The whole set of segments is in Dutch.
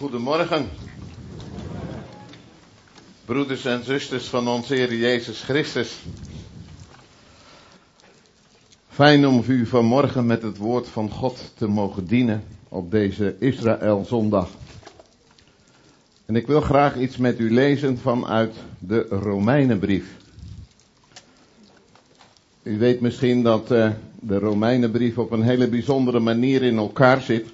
Goedemorgen. Broeders en zusters van onze Heer Jezus Christus. Fijn om u vanmorgen met het woord van God te mogen dienen op deze Israël zondag. En ik wil graag iets met u lezen vanuit de Romeinenbrief. U weet misschien dat uh, de Romeinenbrief op een hele bijzondere manier in elkaar zit.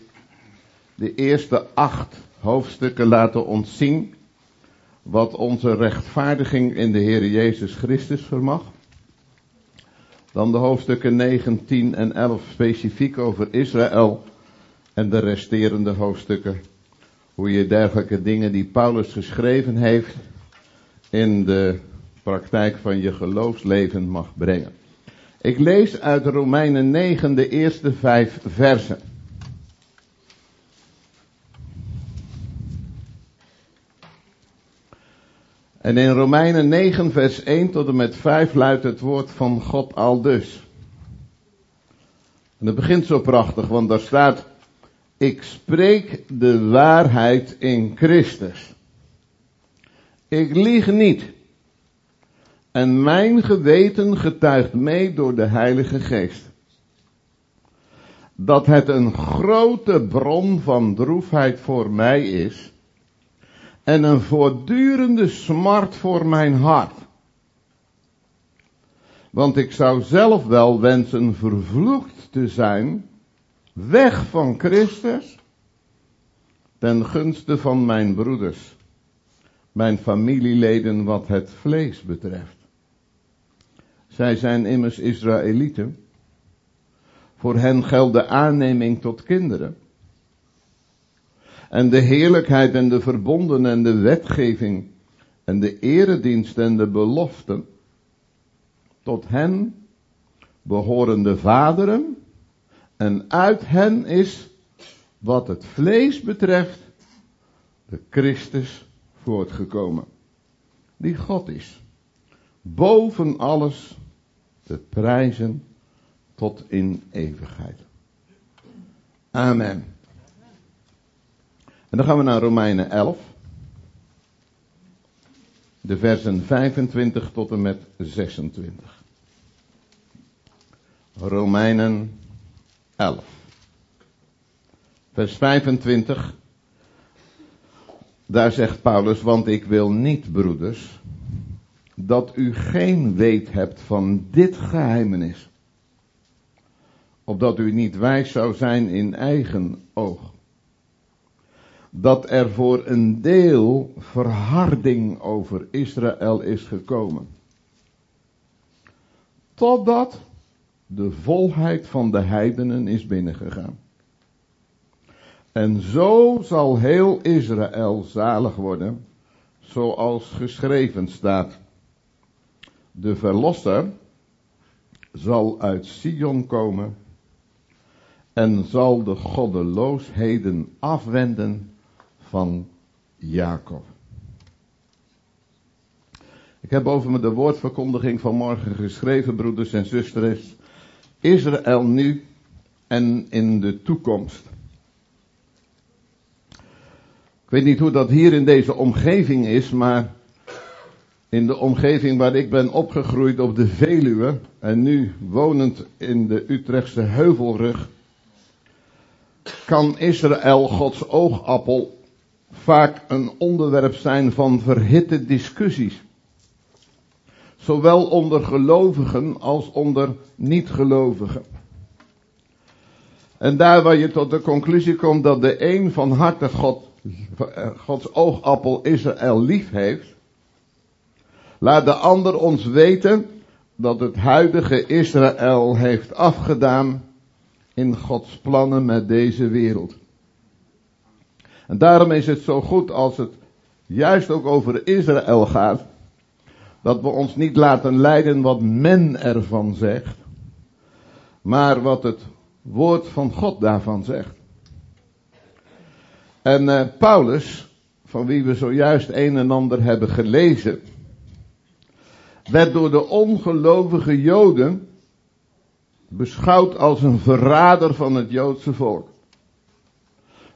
De eerste acht hoofdstukken laten ons zien wat onze rechtvaardiging in de Heer Jezus Christus vermag. Dan de hoofdstukken 9, 10 en 11 specifiek over Israël en de resterende hoofdstukken. Hoe je dergelijke dingen die Paulus geschreven heeft in de praktijk van je geloofsleven mag brengen. Ik lees uit Romeinen 9 de eerste vijf versen. En in Romeinen 9 vers 1 tot en met 5 luidt het woord van God al dus. En het begint zo prachtig, want daar staat, ik spreek de waarheid in Christus. Ik lieg niet. En mijn geweten getuigt mee door de Heilige Geest. Dat het een grote bron van droefheid voor mij is en een voortdurende smart voor mijn hart. Want ik zou zelf wel wensen vervloekt te zijn, weg van Christus, ten gunste van mijn broeders, mijn familieleden wat het vlees betreft. Zij zijn immers Israëlieten. Voor hen geldt de aanneming tot kinderen en de heerlijkheid en de verbonden en de wetgeving en de eredienst en de beloften. Tot hen behoren de vaderen en uit hen is wat het vlees betreft de Christus voortgekomen. Die God is. Boven alles te prijzen tot in eeuwigheid. Amen. En dan gaan we naar Romeinen 11. De versen 25 tot en met 26. Romeinen 11. Vers 25. Daar zegt Paulus, want ik wil niet, broeders, dat u geen weet hebt van dit geheimenis. Opdat u niet wijs zou zijn in eigen oog dat er voor een deel verharding over Israël is gekomen. Totdat de volheid van de heidenen is binnengegaan. En zo zal heel Israël zalig worden, zoals geschreven staat. De verlosser zal uit Sion komen en zal de goddeloosheden afwenden van Jacob. Ik heb over de woordverkondiging van morgen geschreven, broeders en zusters. Israël nu en in de toekomst. Ik weet niet hoe dat hier in deze omgeving is, maar in de omgeving waar ik ben opgegroeid op de Veluwe en nu wonend in de Utrechtse Heuvelrug, kan Israël Gods oogappel vaak een onderwerp zijn van verhitte discussies. Zowel onder gelovigen als onder niet-gelovigen. En daar waar je tot de conclusie komt dat de een van harte God, Gods oogappel Israël lief heeft, laat de ander ons weten dat het huidige Israël heeft afgedaan in Gods plannen met deze wereld. En daarom is het zo goed als het juist ook over Israël gaat, dat we ons niet laten leiden wat men ervan zegt, maar wat het woord van God daarvan zegt. En uh, Paulus, van wie we zojuist een en ander hebben gelezen, werd door de ongelovige Joden beschouwd als een verrader van het Joodse volk.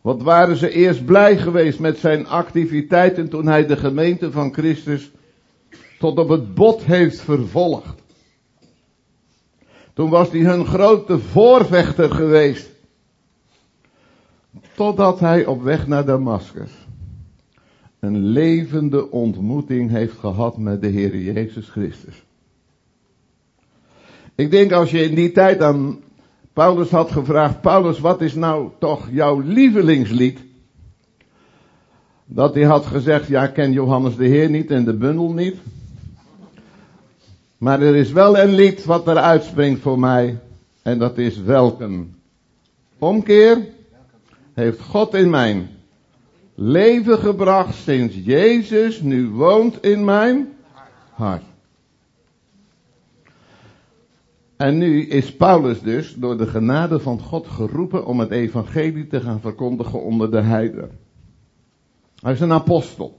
Wat waren ze eerst blij geweest met zijn activiteiten toen hij de gemeente van Christus tot op het bot heeft vervolgd. Toen was hij hun grote voorvechter geweest. Totdat hij op weg naar Damascus een levende ontmoeting heeft gehad met de Heer Jezus Christus. Ik denk als je in die tijd aan Paulus had gevraagd, Paulus, wat is nou toch jouw lievelingslied? Dat hij had gezegd, ja, ik ken Johannes de Heer niet en de bundel niet. Maar er is wel een lied wat er uitspringt voor mij. En dat is welke omkeer heeft God in mijn leven gebracht sinds Jezus nu woont in mijn hart. En nu is Paulus dus door de genade van God geroepen om het evangelie te gaan verkondigen onder de heiden. Hij is een apostel.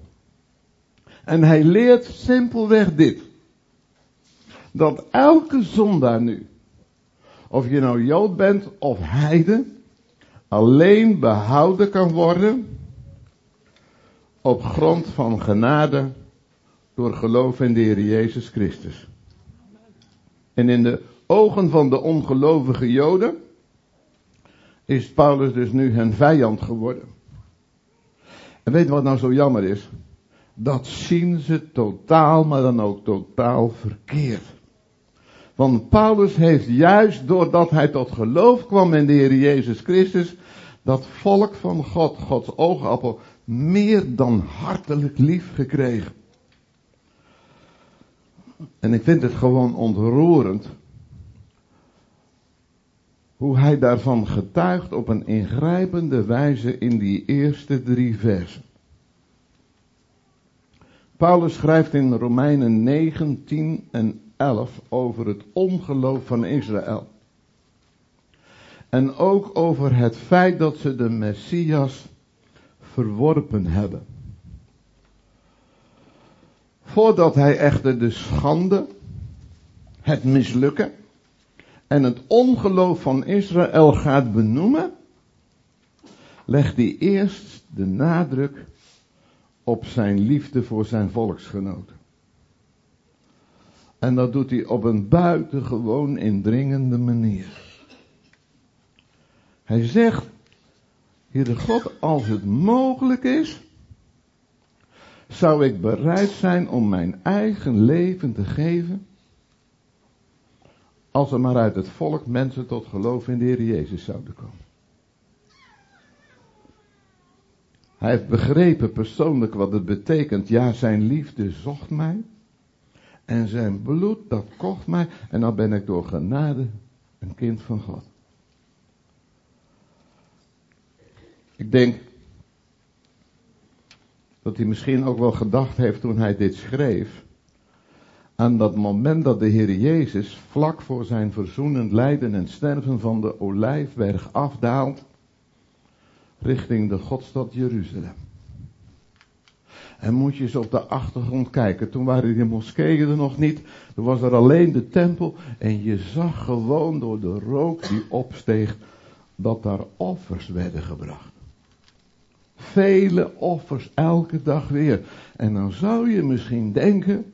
En hij leert simpelweg dit. Dat elke zondaar nu, of je nou Jood bent of heiden, alleen behouden kan worden op grond van genade door geloof in de Heer Jezus Christus. En in de ogen van de ongelovige Joden is Paulus dus nu hun vijand geworden. En weet wat nou zo jammer is? Dat zien ze totaal, maar dan ook totaal verkeerd. Want Paulus heeft juist doordat hij tot geloof kwam in de Heer Jezus Christus, dat volk van God, Gods oogappel, meer dan hartelijk lief gekregen. En ik vind het gewoon ontroerend hoe hij daarvan getuigt op een ingrijpende wijze in die eerste drie versen. Paulus schrijft in Romeinen 9, 10 en 11 over het ongeloof van Israël. En ook over het feit dat ze de Messias verworpen hebben. Voordat hij echter de schande, het mislukken en het ongeloof van Israël gaat benoemen, legt hij eerst de nadruk op zijn liefde voor zijn volksgenoten. En dat doet hij op een buitengewoon indringende manier. Hij zegt, Heere God, als het mogelijk is, zou ik bereid zijn om mijn eigen leven te geven, als er maar uit het volk mensen tot geloof in de Heer Jezus zouden komen. Hij heeft begrepen persoonlijk wat het betekent. Ja, zijn liefde zocht mij. En zijn bloed, dat kocht mij. En dan ben ik door genade een kind van God. Ik denk dat hij misschien ook wel gedacht heeft toen hij dit schreef. Aan dat moment dat de Heer Jezus vlak voor zijn verzoenend lijden en sterven van de olijfberg afdaalt. Richting de Godstad Jeruzalem. En moet je eens op de achtergrond kijken. Toen waren die moskeeën er nog niet. Toen was er alleen de tempel. En je zag gewoon door de rook die opsteeg. Dat daar offers werden gebracht. Vele offers elke dag weer. En dan zou je misschien denken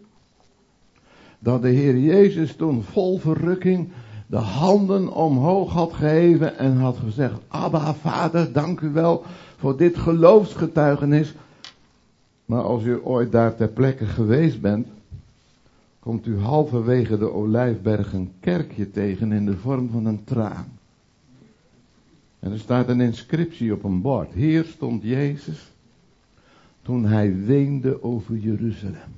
dat de Heer Jezus toen vol verrukking de handen omhoog had geheven en had gezegd, Abba Vader, dank u wel voor dit geloofsgetuigenis. Maar als u ooit daar ter plekke geweest bent, komt u halverwege de Olijfberg een kerkje tegen in de vorm van een traan. En er staat een inscriptie op een bord. Hier stond Jezus toen hij weende over Jeruzalem.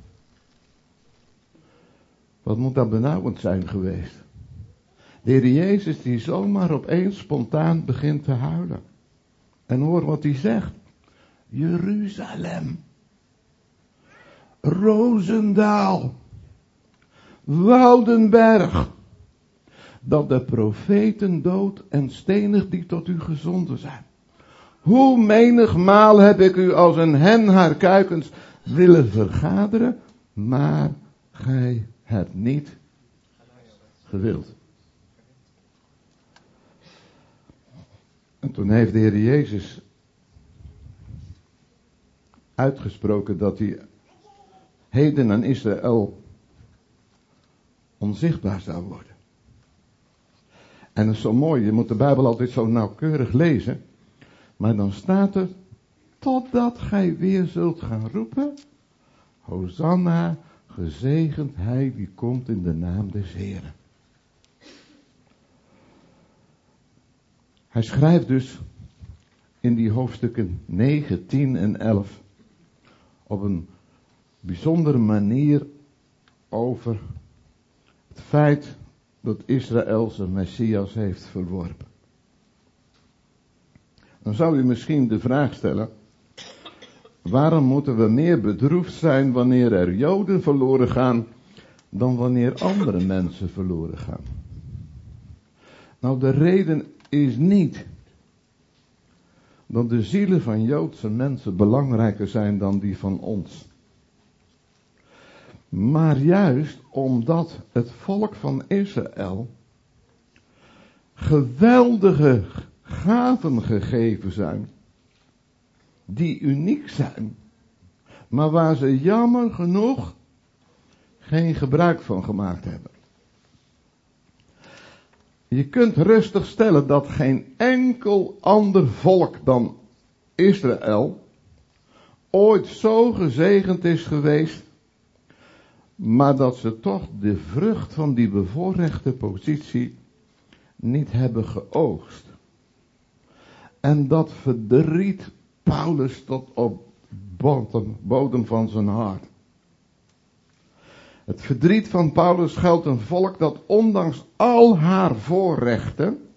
Wat moet dat benauwend zijn geweest? De Heer Jezus die zomaar opeens spontaan begint te huilen. En hoor wat hij zegt. Jeruzalem. Rozendaal. Woudenberg dat de profeten dood en stenig die tot u gezonden zijn. Hoe menigmaal heb ik u als een hen haar kuikens willen vergaderen, maar gij hebt niet gewild. En toen heeft de Heer Jezus uitgesproken dat hij heden aan Israël onzichtbaar zou worden. En dat is zo mooi, je moet de Bijbel altijd zo nauwkeurig lezen. Maar dan staat er, totdat gij weer zult gaan roepen, Hosanna, gezegend hij die komt in de naam des Heren. Hij schrijft dus in die hoofdstukken 9, 10 en 11 op een bijzondere manier over het feit dat Israël zijn Messias heeft verworpen. Dan zou u misschien de vraag stellen, waarom moeten we meer bedroefd zijn wanneer er Joden verloren gaan dan wanneer andere mensen verloren gaan? Nou, de reden is niet dat de zielen van Joodse mensen belangrijker zijn dan die van ons. Maar juist omdat het volk van Israël geweldige gaven gegeven zijn, die uniek zijn, maar waar ze jammer genoeg geen gebruik van gemaakt hebben. Je kunt rustig stellen dat geen enkel ander volk dan Israël ooit zo gezegend is geweest, maar dat ze toch de vrucht van die bevoorrechte positie niet hebben geoogst. En dat verdriet Paulus tot op bodem van zijn hart. Het verdriet van Paulus geldt een volk dat ondanks al haar voorrechten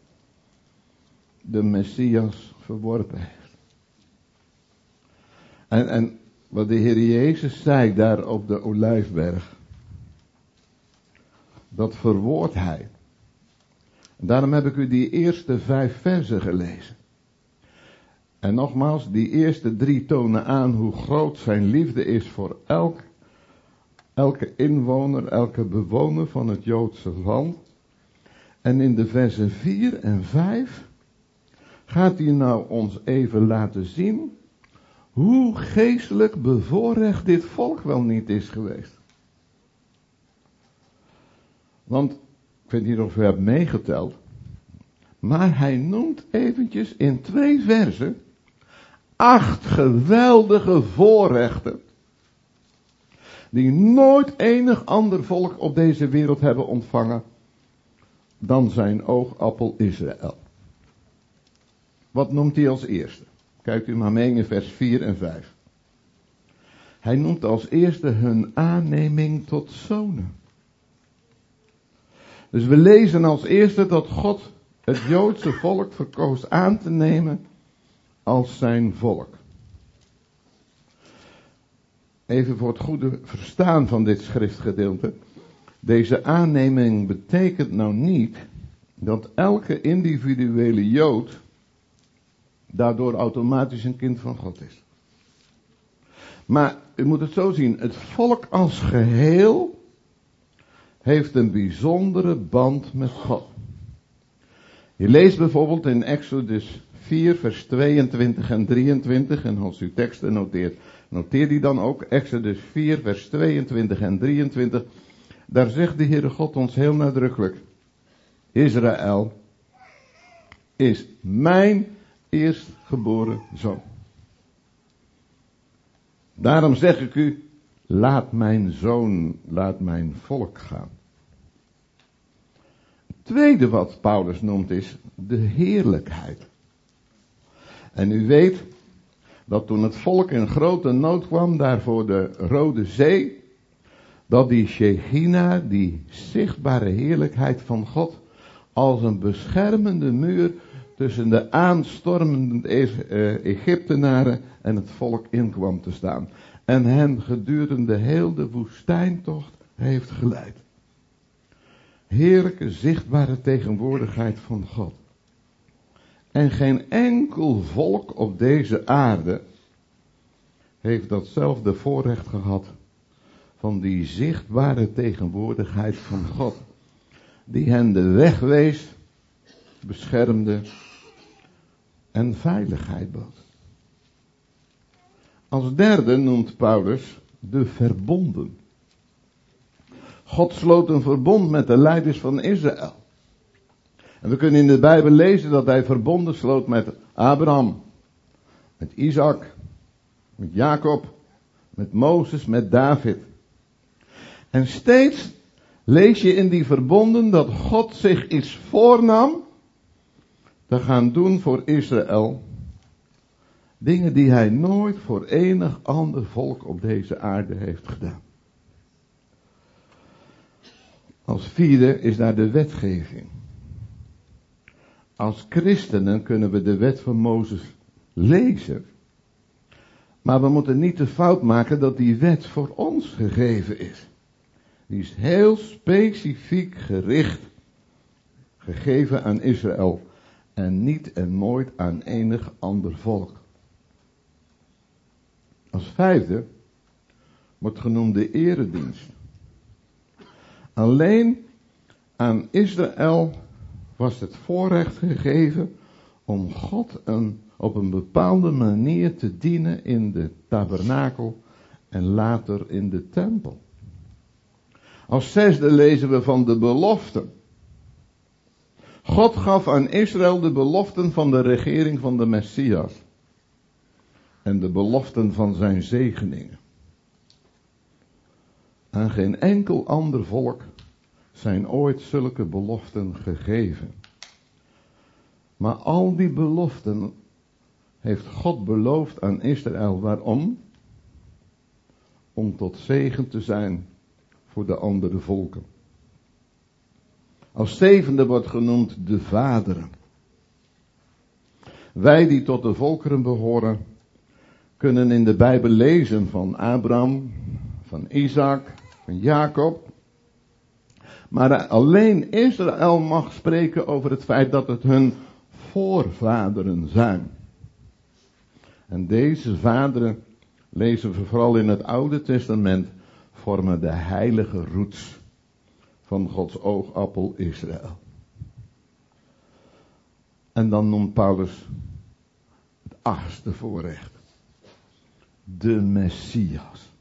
de Messias verworpen heeft. En, en wat de Heer Jezus zei daar op de Olijfberg, dat verwoordt hij. daarom heb ik u die eerste vijf versen gelezen. En nogmaals, die eerste drie tonen aan hoe groot zijn liefde is voor elk elke inwoner, elke bewoner van het Joodse land. En in de versen 4 en 5 gaat hij nou ons even laten zien hoe geestelijk bevoorrecht dit volk wel niet is geweest. Want, ik weet niet of u hebt meegeteld, maar hij noemt eventjes in twee versen acht geweldige voorrechten die nooit enig ander volk op deze wereld hebben ontvangen dan zijn oogappel Israël. Wat noemt hij als eerste? Kijkt u maar mee in vers 4 en 5. Hij noemt als eerste hun aanneming tot zonen. Dus we lezen als eerste dat God het Joodse volk verkoos aan te nemen als zijn volk. Even voor het goede verstaan van dit schriftgedeelte. Deze aanneming betekent nou niet dat elke individuele Jood daardoor automatisch een kind van God is. Maar u moet het zo zien, het volk als geheel heeft een bijzondere band met God. Je leest bijvoorbeeld in Exodus 4, vers 22 en 23, en als u teksten noteert, Noteer die dan ook, Exodus 4, vers 22 en 23. Daar zegt de Heere God ons heel nadrukkelijk. Israël is mijn eerstgeboren zoon. Daarom zeg ik u, laat mijn zoon, laat mijn volk gaan. Het tweede wat Paulus noemt is de heerlijkheid. En u weet, dat toen het volk in grote nood kwam daar voor de Rode Zee, dat die Shechina, die zichtbare heerlijkheid van God, als een beschermende muur tussen de aanstormende eh, Egyptenaren en het volk in kwam te staan. En hen gedurende heel de woestijntocht heeft geleid. Heerlijke zichtbare tegenwoordigheid van God. En geen enkel volk op deze aarde heeft datzelfde voorrecht gehad van die zichtbare tegenwoordigheid van God, die hen de weg wees, beschermde en veiligheid bood. Als derde noemt Paulus de verbonden. God sloot een verbond met de leiders van Israël. En we kunnen in de Bijbel lezen dat hij verbonden sloot met Abraham, met Isaac, met Jacob, met Mozes, met David. En steeds lees je in die verbonden dat God zich iets voornam te gaan doen voor Israël. Dingen die hij nooit voor enig ander volk op deze aarde heeft gedaan. Als vierde is daar de wetgeving. Als christenen kunnen we de wet van Mozes lezen. Maar we moeten niet de fout maken dat die wet voor ons gegeven is. Die is heel specifiek gericht, gegeven aan Israël. En niet en nooit aan enig ander volk. Als vijfde wordt genoemd de eredienst. Alleen aan Israël was het voorrecht gegeven om God op een bepaalde manier te dienen in de tabernakel en later in de tempel. Als zesde lezen we van de beloften. God gaf aan Israël de beloften van de regering van de Messias. En de beloften van zijn zegeningen. Aan geen enkel ander volk zijn ooit zulke beloften gegeven. Maar al die beloften heeft God beloofd aan Israël. Waarom? Om tot zegen te zijn voor de andere volken. Als zevende wordt genoemd de vaderen. Wij die tot de volkeren behoren, kunnen in de Bijbel lezen van Abraham, van Isaac, van Jacob. Maar alleen Israël mag spreken over het feit dat het hun voorvaderen zijn. En deze vaderen, lezen we vooral in het Oude Testament, vormen de heilige roots van Gods oogappel Israël. En dan noemt Paulus het achtste voorrecht. De Messias.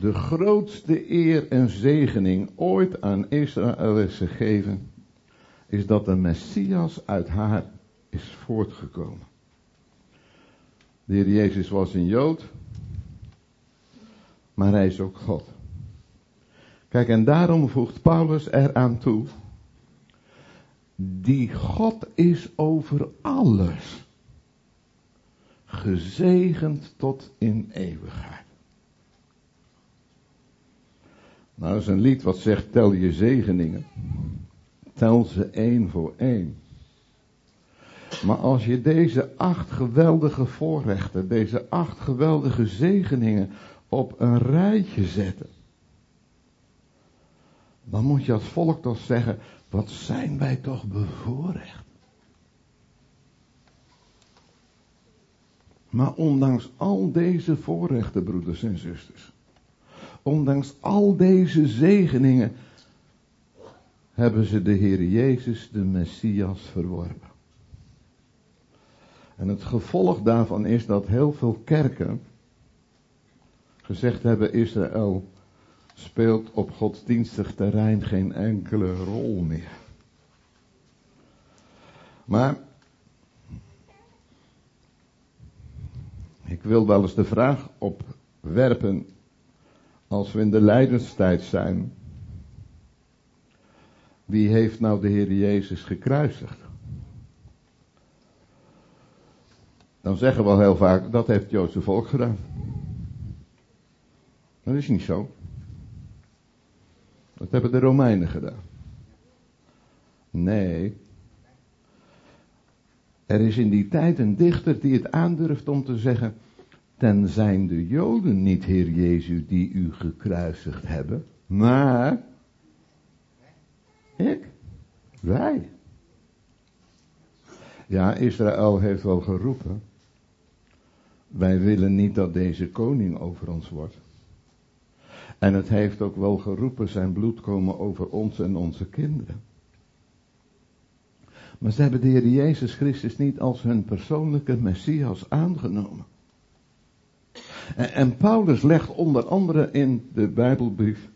De grootste eer en zegening ooit aan Israël is gegeven, is dat de Messias uit haar is voortgekomen. De Heer Jezus was een Jood, maar hij is ook God. Kijk, en daarom voegt Paulus eraan toe, die God is over alles, gezegend tot in eeuwigheid. Nou, dat is een lied wat zegt, tel je zegeningen. Tel ze één voor één. Maar als je deze acht geweldige voorrechten, deze acht geweldige zegeningen op een rijtje zet, dan moet je als volk toch zeggen, wat zijn wij toch bevoorrecht. Maar ondanks al deze voorrechten, broeders en zusters, ondanks al deze zegeningen, hebben ze de Heer Jezus, de Messias, verworpen. En het gevolg daarvan is dat heel veel kerken gezegd hebben, Israël speelt op godsdienstig terrein geen enkele rol meer. Maar ik wil wel eens de vraag opwerpen, als we in de lijdenstijd zijn, wie heeft nou de Heer Jezus gekruisigd? Dan zeggen we al heel vaak, dat heeft het Joodse volk gedaan. Dat is niet zo. Dat hebben de Romeinen gedaan. Nee. Er is in die tijd een dichter die het aandurft om te zeggen, ten zijn de Joden niet, Heer Jezus, die u gekruisigd hebben, maar ik, wij. Ja, Israël heeft wel geroepen, wij willen niet dat deze koning over ons wordt. En het heeft ook wel geroepen zijn bloed komen over ons en onze kinderen. Maar ze hebben de Heer Jezus Christus niet als hun persoonlijke Messias aangenomen. En, Paulus legt onder andere in de Bijbelbrief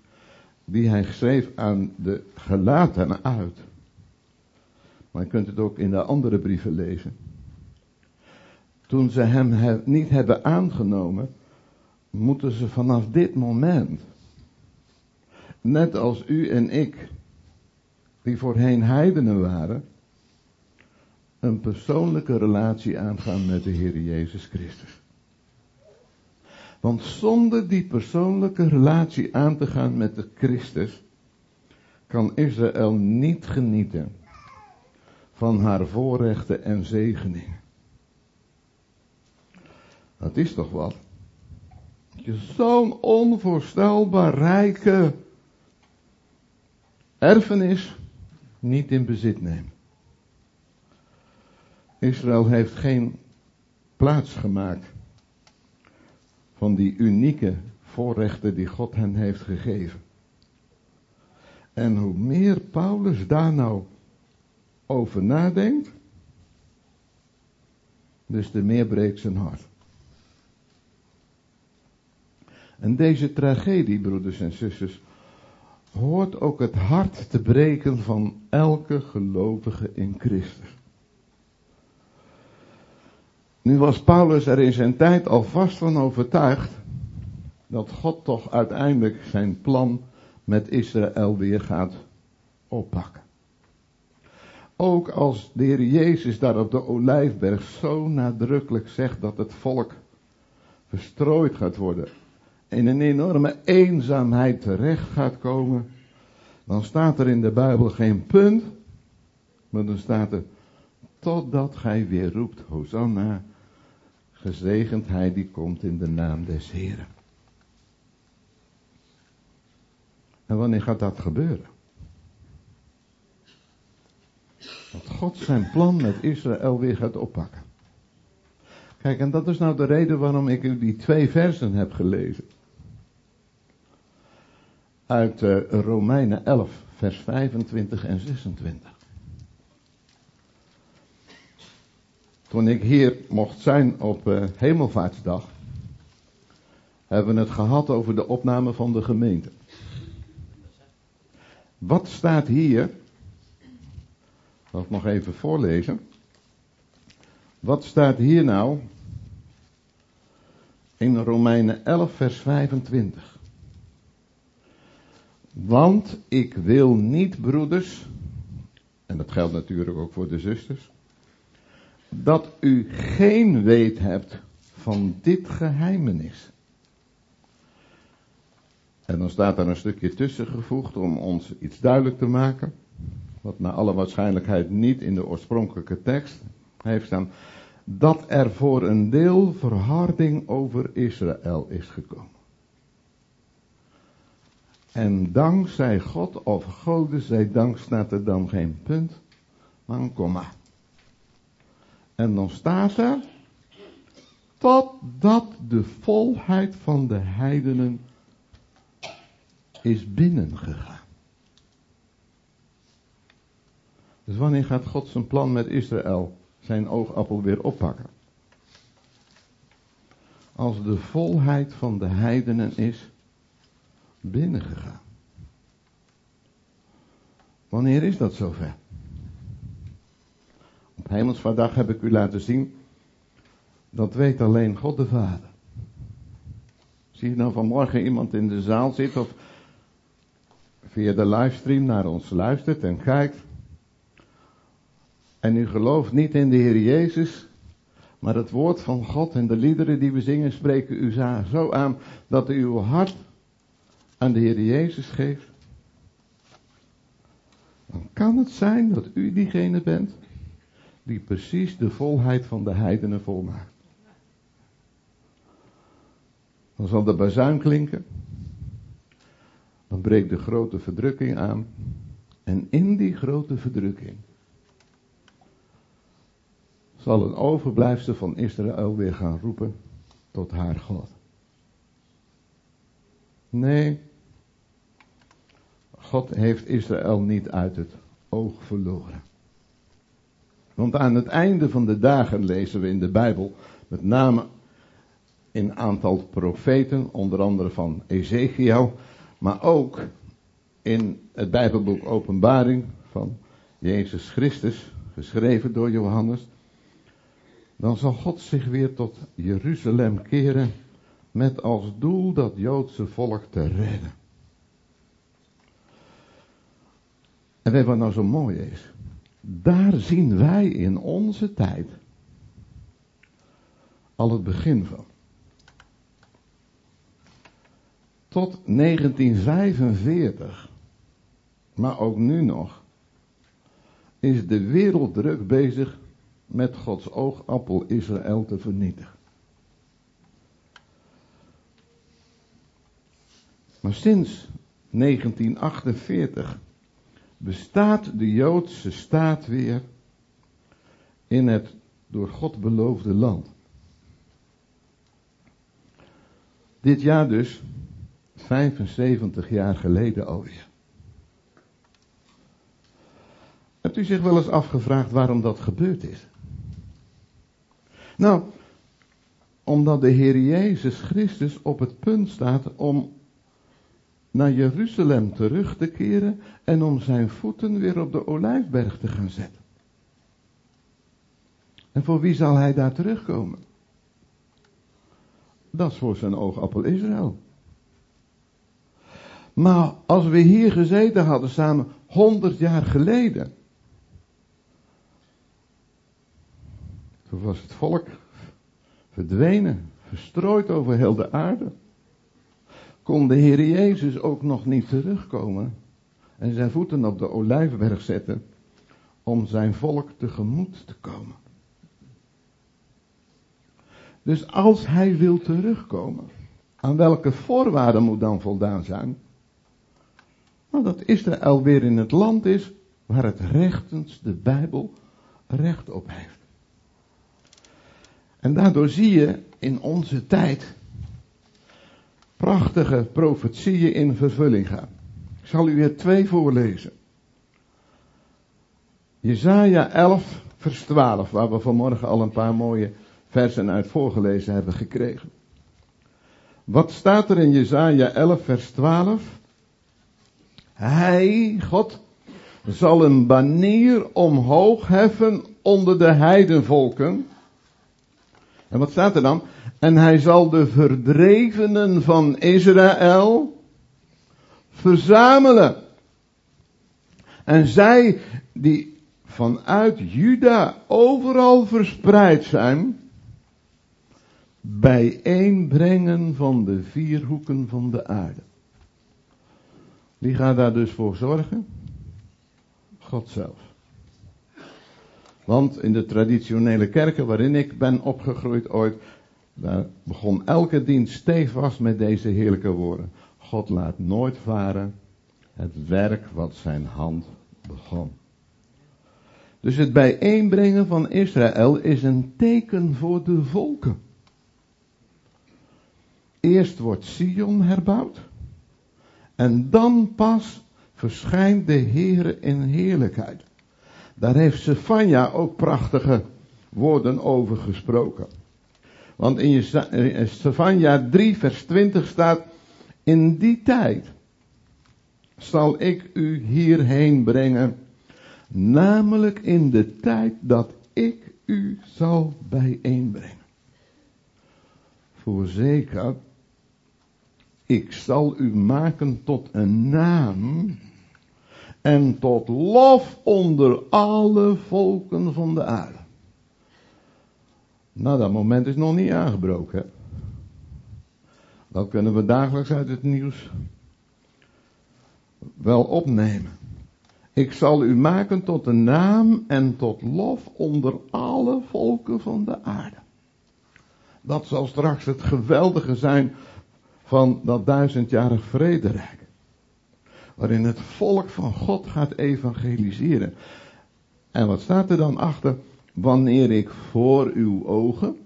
die hij schreef aan de gelaten uit. Maar je kunt het ook in de andere brieven lezen. Toen ze hem niet hebben aangenomen, moeten ze vanaf dit moment, net als u en ik, die voorheen heidenen waren, een persoonlijke relatie aangaan met de Heer Jezus Christus. Want zonder die persoonlijke relatie aan te gaan met de Christus, kan Israël niet genieten van haar voorrechten en zegeningen. Dat is toch wat? Je zo'n onvoorstelbaar rijke erfenis niet in bezit neemt. Israël heeft geen plaats gemaakt van die unieke voorrechten die God hen heeft gegeven. En hoe meer Paulus daar nou over nadenkt, dus te meer breekt zijn hart. En deze tragedie, broeders en zusters, hoort ook het hart te breken van elke gelovige in Christus. Nu was Paulus er in zijn tijd al vast van overtuigd dat God toch uiteindelijk zijn plan met Israël weer gaat oppakken. Ook als de Heer Jezus daar op de Olijfberg zo nadrukkelijk zegt dat het volk verstrooid gaat worden, in een enorme eenzaamheid terecht gaat komen, dan staat er in de Bijbel geen punt, maar dan staat er totdat gij weer roept, Hosanna, Gezegend hij die komt in de naam des Heren. En wanneer gaat dat gebeuren? Dat God zijn plan met Israël weer gaat oppakken. Kijk, en dat is nou de reden waarom ik u die twee versen heb gelezen. Uit uh, Romeinen 11, vers 25 en 26. Toen ik hier mocht zijn op uh, Hemelvaartsdag, hebben we het gehad over de opname van de gemeente. Wat staat hier? Ik nog even voorlezen? Wat staat hier nou? In Romeinen 11, vers 25. Want ik wil niet, broeders, en dat geldt natuurlijk ook voor de zusters, dat u geen weet hebt van dit geheimenis. En dan staat er een stukje tussen gevoegd om ons iets duidelijk te maken. Wat naar alle waarschijnlijkheid niet in de oorspronkelijke tekst heeft staan. Dat er voor een deel verharding over Israël is gekomen. En dankzij God of Goden zij dank staat er dan geen punt, maar een komma. En dan staat er, totdat de volheid van de heidenen is binnengegaan. Dus wanneer gaat God zijn plan met Israël, zijn oogappel weer oppakken? Als de volheid van de heidenen is binnengegaan. Wanneer is dat zover? Op Hemelsvaardag heb ik u laten zien. Dat weet alleen God de Vader. Zie je nou vanmorgen iemand in de zaal zit of via de livestream naar ons luistert en kijkt. En u gelooft niet in de Heer Jezus, maar het woord van God en de liederen die we zingen spreken u zo aan dat u uw hart aan de Heer Jezus geeft. Dan kan het zijn dat u diegene bent die precies de volheid van de heidenen volmaakt. Dan zal de bazuin klinken. Dan breekt de grote verdrukking aan. En in die grote verdrukking zal een overblijfsel van Israël weer gaan roepen tot haar God. Nee, God heeft Israël niet uit het oog verloren. Want aan het einde van de dagen lezen we in de Bijbel, met name in aantal profeten, onder andere van Ezekiel, maar ook in het Bijbelboek Openbaring van Jezus Christus, geschreven door Johannes, dan zal God zich weer tot Jeruzalem keren met als doel dat Joodse volk te redden. En weet wat nou zo mooi is? Daar zien wij in onze tijd al het begin van. Tot 1945, maar ook nu nog, is de wereld druk bezig met Gods oogappel Israël te vernietigen. Maar sinds 1948 bestaat de Joodse staat weer in het door God beloofde land. Dit jaar dus 75 jaar geleden alweer. Hebt u zich wel eens afgevraagd waarom dat gebeurd is? Nou, omdat de Heer Jezus Christus op het punt staat om naar Jeruzalem terug te keren en om zijn voeten weer op de olijfberg te gaan zetten. En voor wie zal hij daar terugkomen? Dat is voor zijn oogappel Israël. Maar als we hier gezeten hadden samen honderd jaar geleden. Toen was het volk verdwenen, verstrooid over heel de aarde. Kon de Heer Jezus ook nog niet terugkomen en zijn voeten op de olijfberg zetten om zijn volk tegemoet te komen. Dus als hij wil terugkomen, aan welke voorwaarden moet dan voldaan zijn? Nou, dat Israël weer in het land is waar het rechtens de Bijbel recht op heeft. En daardoor zie je in onze tijd prachtige profetieën in vervulling gaan. Ik zal u er twee voorlezen. Jezaja 11, vers 12, waar we vanmorgen al een paar mooie versen uit voorgelezen hebben gekregen. Wat staat er in Jezaja 11, vers 12? Hij, God, zal een banier omhoog heffen onder de heidenvolken. En wat staat er dan? En hij zal de verdrevenen van Israël verzamelen. En zij die vanuit Juda overal verspreid zijn, bijeenbrengen van de vier hoeken van de aarde. Wie gaat daar dus voor zorgen? God zelf. Want in de traditionele kerken waarin ik ben opgegroeid ooit, daar begon elke dienst stevast met deze heerlijke woorden. God laat nooit varen het werk wat zijn hand begon. Dus het bijeenbrengen van Israël is een teken voor de volken. Eerst wordt Sion herbouwd. En dan pas verschijnt de Heere in heerlijkheid. Daar heeft Sefania ook prachtige woorden over gesproken. Want in Sefania 3 vers 20 staat, in die tijd zal ik u hierheen brengen, namelijk in de tijd dat ik u zal bijeenbrengen. Voorzeker, ik zal u maken tot een naam en tot lof onder alle volken van de aarde. Nou, dat moment is nog niet aangebroken. Dat kunnen we dagelijks uit het nieuws wel opnemen. Ik zal u maken tot een naam en tot lof onder alle volken van de aarde. Dat zal straks het geweldige zijn van dat duizendjarig vrederijk. Waarin het volk van God gaat evangeliseren. En wat staat er dan achter? Wanneer ik voor uw ogen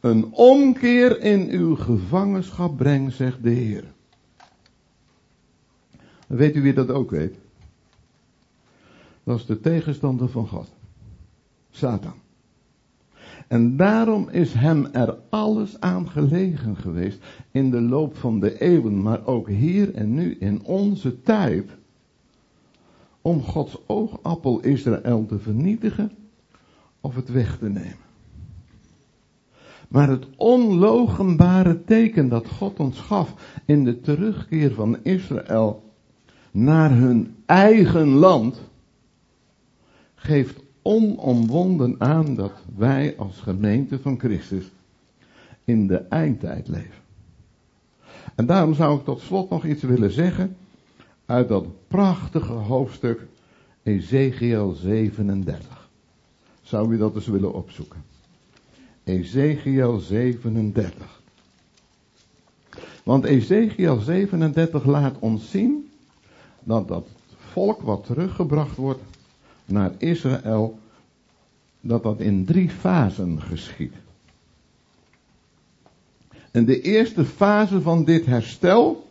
een omkeer in uw gevangenschap breng, zegt de Heer. Weet u wie dat ook weet? Dat is de tegenstander van God. Satan. En daarom is hem er alles aan gelegen geweest in de loop van de eeuwen, maar ook hier en nu in onze tijd, om Gods oogappel Israël te vernietigen of het weg te nemen. Maar het onlogenbare teken dat God ons gaf in de terugkeer van Israël naar hun eigen land, geeft onomwonden aan dat wij als gemeente van Christus in de eindtijd leven. En daarom zou ik tot slot nog iets willen zeggen uit dat prachtige hoofdstuk Ezekiel 37. Zou u dat eens willen opzoeken? Ezekiel 37. Want Ezekiel 37 laat ons zien dat dat volk wat teruggebracht wordt naar Israël, dat dat in drie fasen geschiet. En de eerste fase van dit herstel,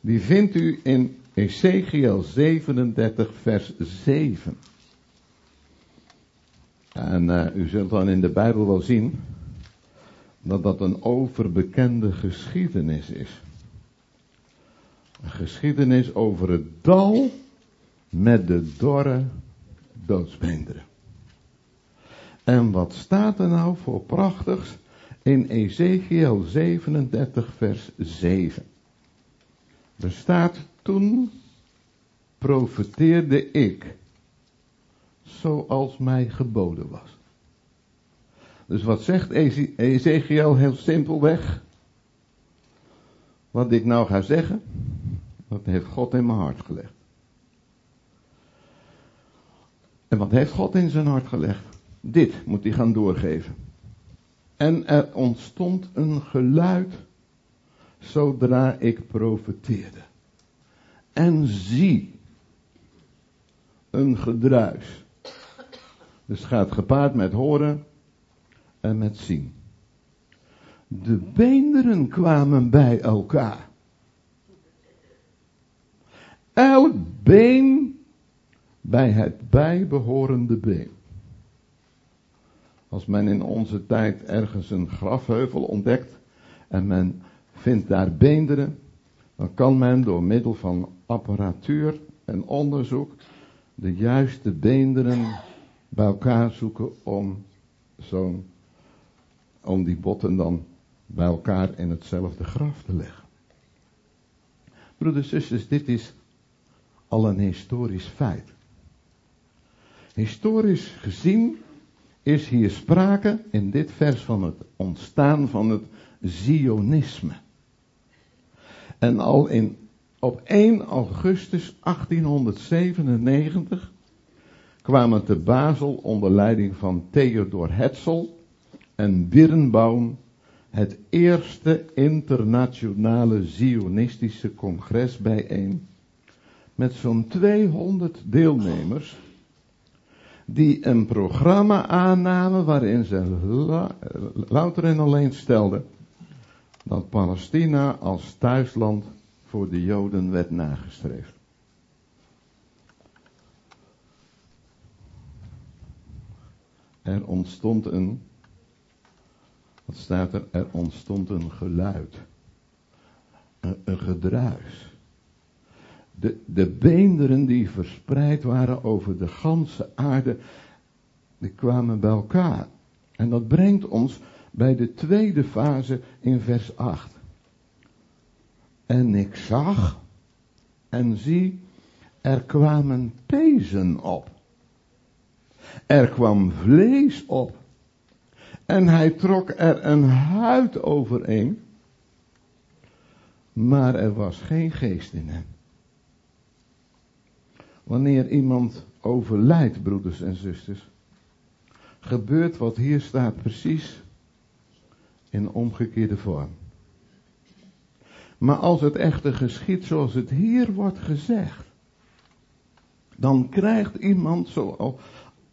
die vindt u in Ezekiel 37, vers 7. En uh, u zult dan in de Bijbel wel zien dat dat een overbekende geschiedenis is. Een geschiedenis over het dal met de dorre doodsbeenderen. En wat staat er nou voor prachtigs in Ezekiel 37 vers 7? Er staat toen profeteerde ik zoals mij geboden was. Dus wat zegt Ezekiel heel simpelweg? Wat ik nou ga zeggen, dat heeft God in mijn hart gelegd. En wat heeft God in zijn hart gelegd? Dit moet hij gaan doorgeven. En er ontstond een geluid zodra ik profeteerde. En zie, een gedruis. Dus het gaat gepaard met horen en met zien. De beenderen kwamen bij elkaar. Elk been bij het bijbehorende been. Als men in onze tijd ergens een grafheuvel ontdekt en men vindt daar beenderen, dan kan men door middel van apparatuur en onderzoek de juiste beenderen bij elkaar zoeken om zo'n, om die botten dan bij elkaar in hetzelfde graf te leggen. Broeders zusters, dit is al een historisch feit. Historisch gezien is hier sprake in dit vers van het ontstaan van het Zionisme. En al in, op 1 augustus 1897 kwamen te Basel onder leiding van Theodor Herzl en Birnbaum het eerste internationale Zionistische congres bijeen met zo'n 200 deelnemers die een programma aannamen waarin ze louter en alleen stelden dat Palestina als thuisland voor de Joden werd nagestreefd. Er ontstond een, wat staat er? Er ontstond een geluid, een, een gedruis de, de beenderen die verspreid waren over de ganse aarde, die kwamen bij elkaar. En dat brengt ons bij de tweede fase in vers 8. En ik zag en zie, er kwamen pezen op. Er kwam vlees op. En hij trok er een huid overheen. Maar er was geen geest in hem. Wanneer iemand overlijdt, broeders en zusters, gebeurt wat hier staat precies in omgekeerde vorm. Maar als het echter geschiet zoals het hier wordt gezegd, dan krijgt iemand, zo,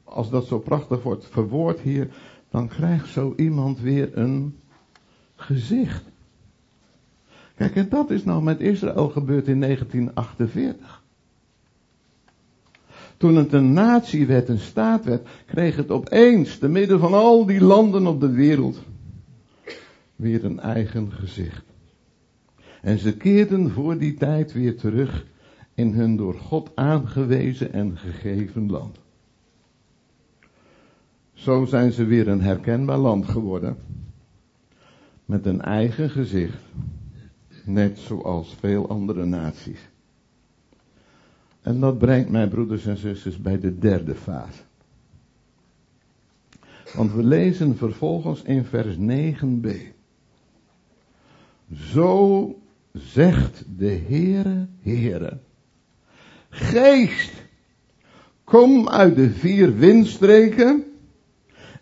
als dat zo prachtig wordt verwoord hier, dan krijgt zo iemand weer een gezicht. Kijk, en dat is nou met Israël gebeurd in 1948. Toen het een natie werd, een staat werd, kreeg het opeens, te midden van al die landen op de wereld, weer een eigen gezicht. En ze keerden voor die tijd weer terug in hun door God aangewezen en gegeven land. Zo zijn ze weer een herkenbaar land geworden. Met een eigen gezicht. Net zoals veel andere naties. En dat brengt mij, broeders en zusters, bij de derde fase. Want we lezen vervolgens in vers 9b. Zo zegt de Heere, Heere. Geest, kom uit de vier windstreken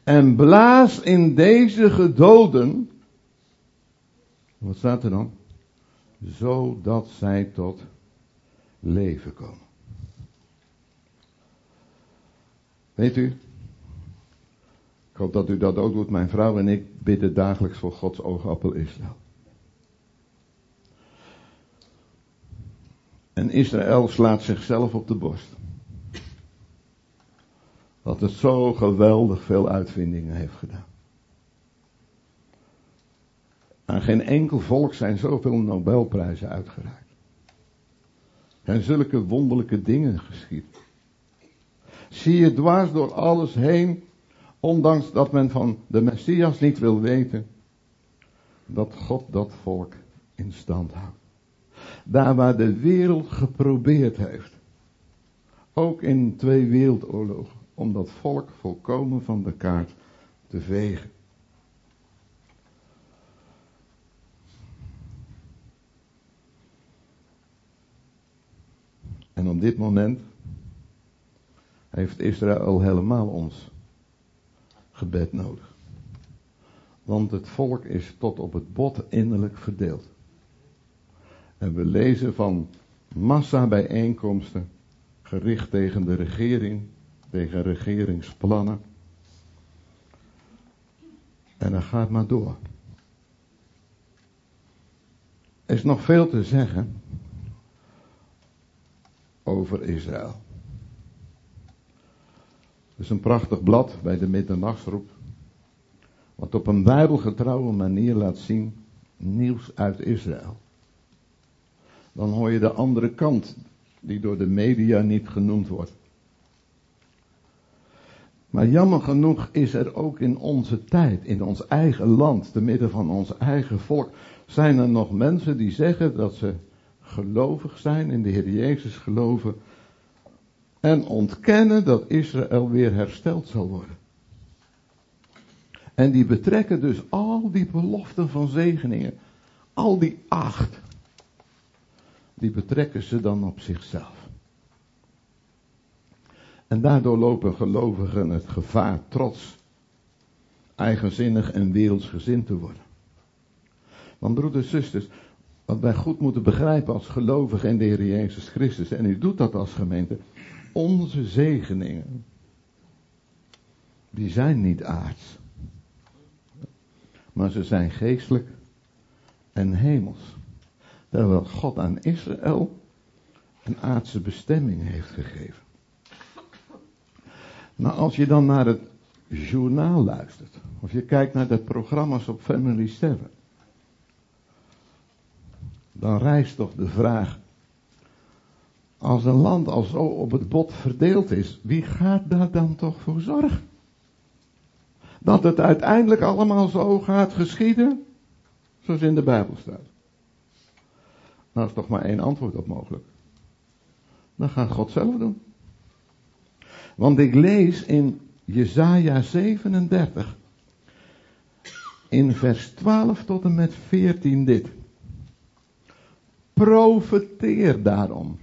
en blaas in deze gedoden. Wat staat er dan? Zodat zij tot leven komen. Weet u, ik hoop dat u dat ook doet. Mijn vrouw en ik bidden dagelijks voor Gods oogappel Israël. En Israël slaat zichzelf op de borst. Dat het zo geweldig veel uitvindingen heeft gedaan. Aan geen enkel volk zijn zoveel Nobelprijzen uitgereikt. En zulke wonderlijke dingen geschied. Zie je dwars door alles heen, ondanks dat men van de Messias niet wil weten, dat God dat volk in stand houdt. Daar waar de wereld geprobeerd heeft, ook in twee wereldoorlogen, om dat volk volkomen van de kaart te vegen. En op dit moment heeft Israël helemaal ons gebed nodig. Want het volk is tot op het bot innerlijk verdeeld. En we lezen van massa bijeenkomsten gericht tegen de regering, tegen regeringsplannen. En dat gaat maar door. Er is nog veel te zeggen over Israël. Is een prachtig blad bij de middernachtsroep. Wat op een bijbelgetrouwe manier laat zien nieuws uit Israël. Dan hoor je de andere kant die door de media niet genoemd wordt. Maar jammer genoeg is er ook in onze tijd, in ons eigen land, te midden van ons eigen volk, zijn er nog mensen die zeggen dat ze gelovig zijn, in de Heer Jezus geloven, en ontkennen dat Israël weer hersteld zal worden. En die betrekken dus al die beloften van zegeningen, al die acht, die betrekken ze dan op zichzelf. En daardoor lopen gelovigen het gevaar trots, eigenzinnig en wereldsgezind te worden. Want broeders en zusters, wat wij goed moeten begrijpen als gelovigen in de Heer Jezus Christus, en u doet dat als gemeente, onze zegeningen, die zijn niet aards, maar ze zijn geestelijk en hemels. Terwijl God aan Israël een aardse bestemming heeft gegeven. Maar als je dan naar het journaal luistert, of je kijkt naar de programma's op Family 7, dan rijst toch de vraag, als een land al zo op het bot verdeeld is, wie gaat daar dan toch voor zorgen? Dat het uiteindelijk allemaal zo gaat geschieden, zoals in de Bijbel staat. Nou is toch maar één antwoord op mogelijk. Dan gaat God zelf doen. Want ik lees in Jesaja 37, in vers 12 tot en met 14 dit. Profeteer daarom.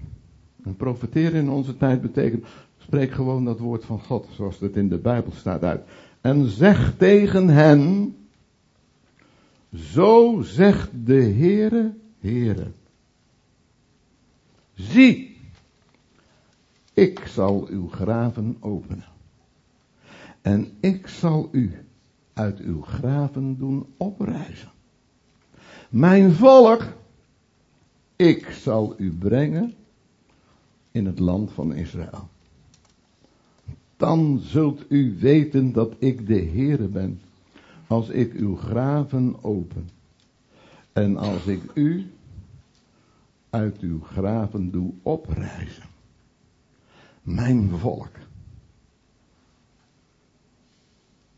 En profeteren in onze tijd betekent, spreek gewoon dat woord van God, zoals het in de Bijbel staat uit. En zeg tegen hen, zo zegt de Heere, Heere. Zie, ik zal uw graven openen. En ik zal u uit uw graven doen oprijzen. Mijn volk, ik zal u brengen in het land van Israël. Dan zult u weten dat ik de Heere ben, als ik uw graven open. En als ik u uit uw graven doe oprijzen. Mijn volk.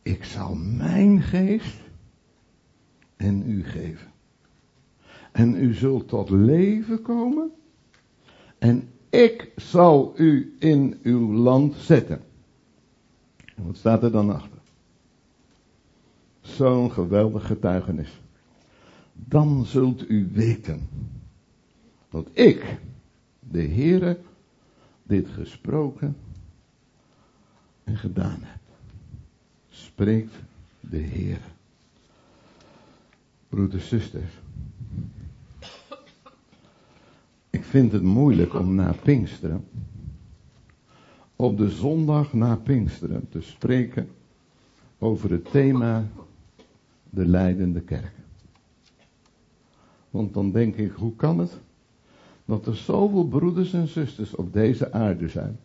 Ik zal mijn geest in u geven. En u zult tot leven komen. En ik zal u in uw land zetten. En wat staat er dan achter? Zo'n geweldig getuigenis. Dan zult u weten dat ik, de Heere, dit gesproken en gedaan heb. Spreekt de Heer. Broeders, zusters. Ik vind het moeilijk om na Pinksteren, op de zondag na Pinksteren, te spreken over het thema de leidende kerk. Want dan denk ik, hoe kan het dat er zoveel broeders en zusters op deze aarde zijn,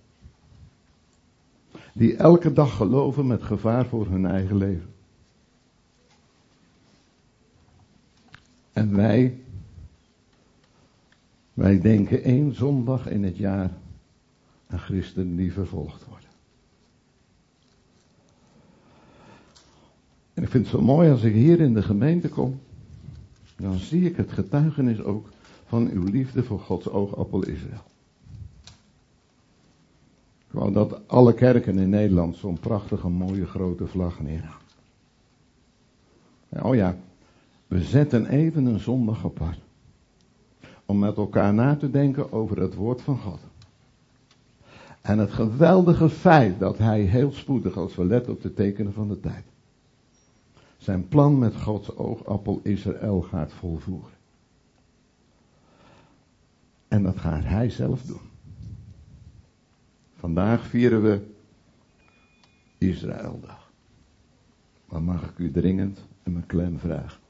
die elke dag geloven met gevaar voor hun eigen leven. En wij, wij denken één zondag in het jaar aan christenen die vervolgd worden. En ik vind het zo mooi als ik hier in de gemeente kom, dan zie ik het getuigenis ook van uw liefde voor Gods oogappel Israël. Ik wou dat alle kerken in Nederland zo'n prachtige, mooie, grote vlag neerhangen. Oh ja, we zetten even een zondag apart. Om met elkaar na te denken over het woord van God. En het geweldige feit dat hij heel spoedig, als we letten op de tekenen van de tijd, zijn plan met Gods oogappel Israël gaat volvoeren. En dat gaat hij zelf doen. Vandaag vieren we Israëldag. Maar mag ik u dringend en mijn klem vragen.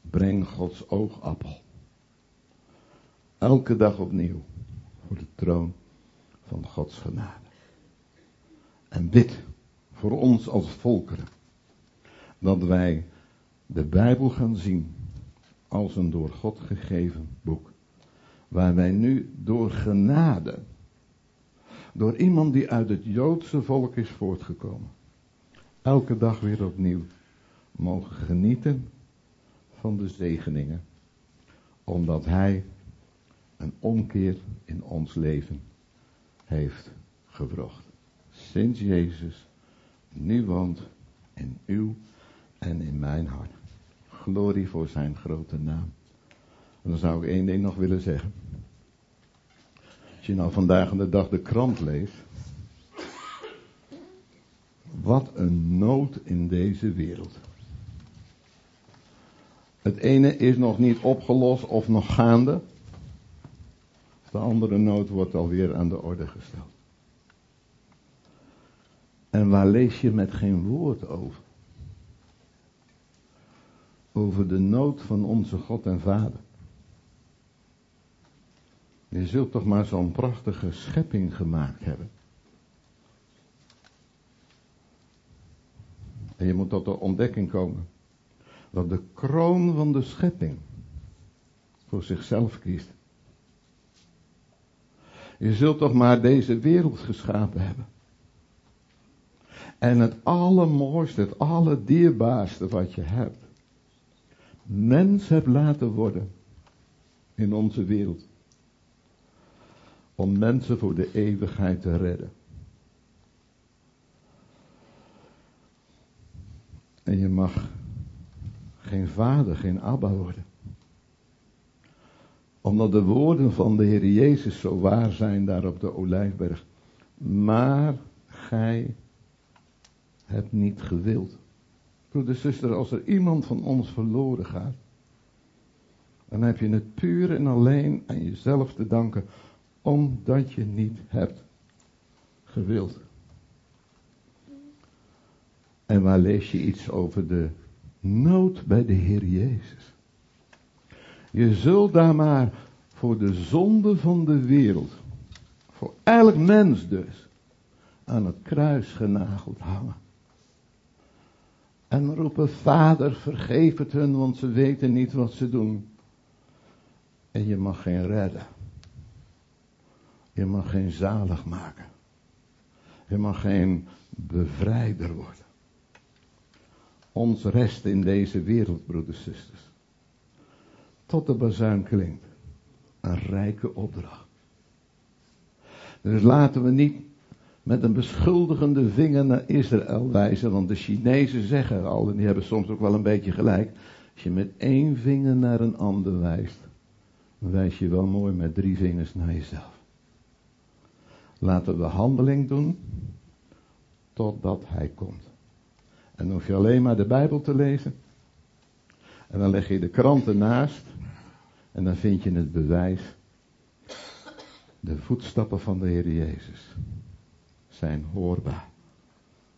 Breng Gods oogappel. Elke dag opnieuw voor de troon van Gods genade. En bid voor ons als volkeren. Dat wij de Bijbel gaan zien als een door God gegeven boek. Waar wij nu door genade door iemand die uit het Joodse volk is voortgekomen. Elke dag weer opnieuw mogen genieten van de zegeningen. Omdat Hij een omkeer in ons leven heeft gebracht. Sinds Jezus nu woont in uw en in mijn hart. Glorie voor zijn grote naam. En dan zou ik één ding nog willen zeggen. Als je nou vandaag de dag de krant leest. Wat een nood in deze wereld. Het ene is nog niet opgelost of nog gaande. De andere nood wordt alweer aan de orde gesteld. En waar lees je met geen woord over? Over de nood van onze God en Vader. Je zult toch maar zo'n prachtige schepping gemaakt hebben. En je moet tot de ontdekking komen dat de kroon van de schepping voor zichzelf kiest. Je zult toch maar deze wereld geschapen hebben. En het allermooiste, het allerdierbaarste wat je hebt, mens hebt laten worden in onze wereld om mensen voor de eeuwigheid te redden. En je mag geen vader, geen abba worden. Omdat de woorden van de Heer Jezus zo waar zijn daar op de Olijfberg. Maar gij hebt niet gewild. Broeder, zuster, als er iemand van ons verloren gaat, dan heb je het puur en alleen aan jezelf te danken omdat je niet hebt gewild. En waar lees je iets over de nood bij de Heer Jezus? Je zult daar maar voor de zonde van de wereld, voor elk mens dus, aan het kruis genageld hangen. En roepen, Vader, vergeef het hun, want ze weten niet wat ze doen. En je mag geen redden. Je mag geen zalig maken. Je mag geen bevrijder worden. Ons rest in deze wereld, broeders en zusters. Tot de bazuin klinkt. Een rijke opdracht. Dus laten we niet met een beschuldigende vinger naar Israël wijzen, want de Chinezen zeggen al, en die hebben soms ook wel een beetje gelijk, als je met één vinger naar een ander wijst, dan wijs je wel mooi met drie vingers naar jezelf. Laten we handeling doen totdat hij komt. En dan hoef je alleen maar de Bijbel te lezen. En dan leg je de kranten naast. En dan vind je het bewijs. De voetstappen van de Heer Jezus zijn hoorbaar.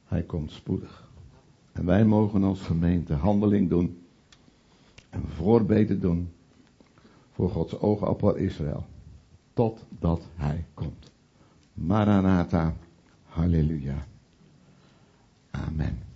Hij komt spoedig. En wij mogen als gemeente handeling doen. En voorbeden doen. Voor Gods oogappel Israël. Totdat hij komt. Maranatha. Halleluja. Amen.